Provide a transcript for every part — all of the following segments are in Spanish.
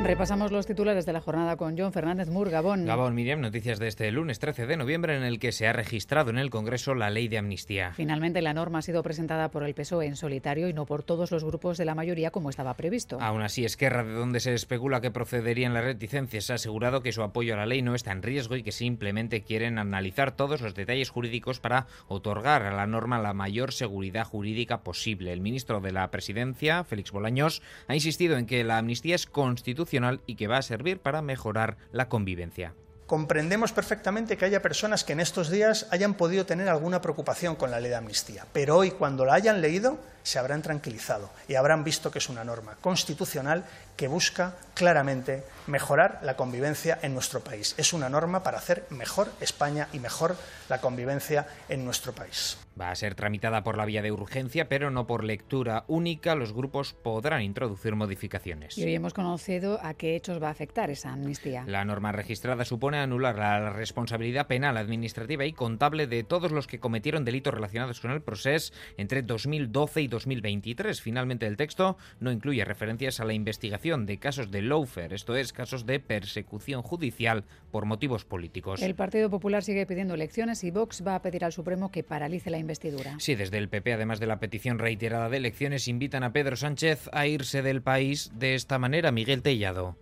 Repasamos los titulares de la jornada con John Fernández Mur, Gabón. Gabón, Miriam, noticias de este lunes 13 de noviembre en el que se ha registrado en el Congreso la ley de amnistía. Finalmente, la norma ha sido presentada por el PSOE en solitario y no por todos los grupos de la mayoría como estaba previsto. Aún así, Esquerra, de donde se especula que procederían las reticencias, ha asegurado que su apoyo a la ley no está en riesgo y que simplemente quieren analizar todos los detalles jurídicos para otorgar a la norma la mayor seguridad jurídica posible. El ministro de la Presidencia, Félix Bolaños, ha insistido en que la amnistía es constitucional y que va a servir para mejorar la convivencia. Comprendemos perfectamente que haya personas que en estos días hayan podido tener alguna preocupación con la ley de amnistía, pero hoy cuando la hayan leído se habrán tranquilizado y habrán visto que es una norma constitucional que busca claramente mejorar la convivencia en nuestro país. Es una norma para hacer mejor España y mejor la convivencia en nuestro país. Va a ser tramitada por la vía de urgencia, pero no por lectura única. Los grupos podrán introducir modificaciones. Y hoy hemos conocido a qué hechos va a afectar esa amnistía. La norma registrada supone anular la responsabilidad penal, administrativa y contable de todos los que cometieron delitos relacionados con el proceso entre 2012 y 2023. Finalmente, el texto no incluye referencias a la investigación de casos de lawfare, esto es, casos de persecución judicial por motivos políticos. El Partido Popular sigue pidiendo elecciones y Vox va a pedir al Supremo que paralice la investidura. Sí, desde el PP, además de la petición reiterada de elecciones, invitan a Pedro Sánchez a irse del país de esta manera. Miguel Tellado.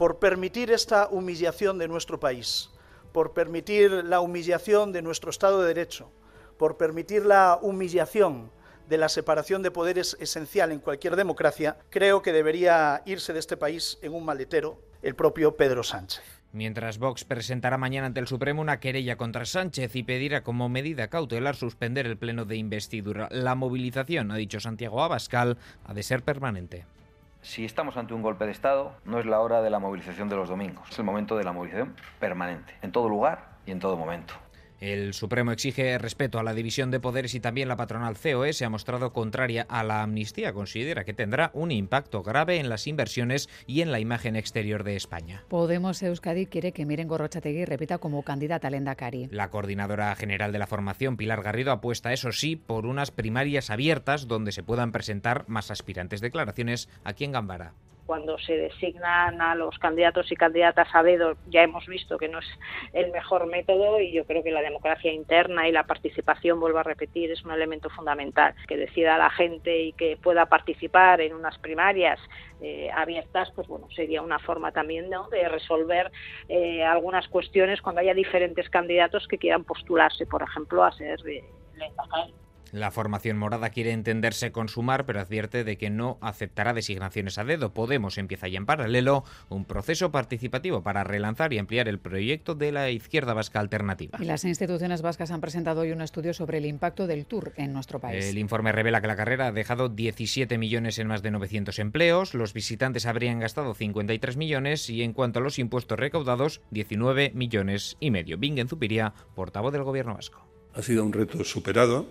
Por permitir esta humillación de nuestro país, por permitir la humillación de nuestro Estado de Derecho, por permitir la humillación de la separación de poderes esencial en cualquier democracia, creo que debería irse de este país en un maletero el propio Pedro Sánchez. Mientras Vox presentará mañana ante el Supremo una querella contra Sánchez y pedirá como medida cautelar suspender el pleno de investidura. La movilización, ha dicho Santiago Abascal, ha de ser permanente. Si estamos ante un golpe de Estado, no es la hora de la movilización de los domingos, es el momento de la movilización permanente, en todo lugar y en todo momento. El Supremo exige respeto a la división de poderes y también la patronal COE se ha mostrado contraria a la amnistía. Considera que tendrá un impacto grave en las inversiones y en la imagen exterior de España. Podemos Euskadi quiere que Miren Gorrochategui repita como candidata al Endacari. La coordinadora general de la formación, Pilar Garrido, apuesta, eso sí, por unas primarias abiertas donde se puedan presentar más aspirantes. Declaraciones aquí en Gambara cuando se designan a los candidatos y candidatas a dedo, ya hemos visto que no es el mejor método y yo creo que la democracia interna y la participación, vuelvo a repetir, es un elemento fundamental. Que decida la gente y que pueda participar en unas primarias eh, abiertas, pues bueno, sería una forma también ¿no? de resolver eh, algunas cuestiones cuando haya diferentes candidatos que quieran postularse, por ejemplo, a ser eh, la formación morada quiere entenderse con Sumar, pero advierte de que no aceptará designaciones a dedo. Podemos empieza ya en paralelo un proceso participativo para relanzar y ampliar el proyecto de la izquierda vasca alternativa. Y las instituciones vascas han presentado hoy un estudio sobre el impacto del Tour en nuestro país. El informe revela que la carrera ha dejado 17 millones en más de 900 empleos, los visitantes habrían gastado 53 millones y en cuanto a los impuestos recaudados, 19 millones y medio. Bingen Zupiría, portavoz del gobierno vasco. Ha sido un reto superado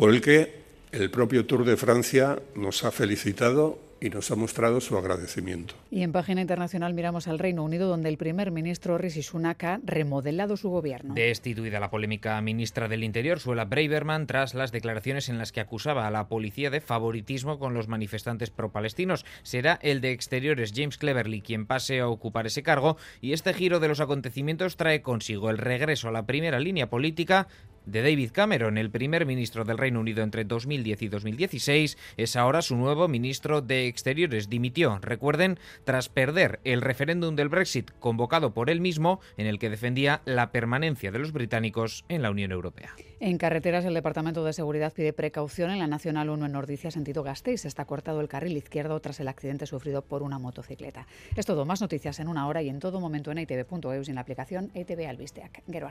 por el que el propio Tour de Francia nos ha felicitado y nos ha mostrado su agradecimiento. Y en página internacional miramos al Reino Unido, donde el primer ministro Rishi Sunak ha remodelado su gobierno. Destituida la polémica ministra del Interior, Suela Braverman, tras las declaraciones en las que acusaba a la policía de favoritismo con los manifestantes pro-palestinos. Será el de Exteriores, James Cleverly, quien pase a ocupar ese cargo, y este giro de los acontecimientos trae consigo el regreso a la primera línea política de David Cameron, el primer ministro del Reino Unido entre 2010 y 2016, es ahora su nuevo ministro de Exteriores. Dimitió, recuerden, tras perder el referéndum del Brexit convocado por él mismo, en el que defendía la permanencia de los británicos en la Unión Europea. En carreteras, el Departamento de Seguridad pide precaución en la Nacional 1 en Nordicia, sentido Gasteiz. Está cortado el carril izquierdo tras el accidente sufrido por una motocicleta. Es todo. Más noticias en una hora y en todo momento en itv.eus y en la aplicación ITV Albisteac. Gero.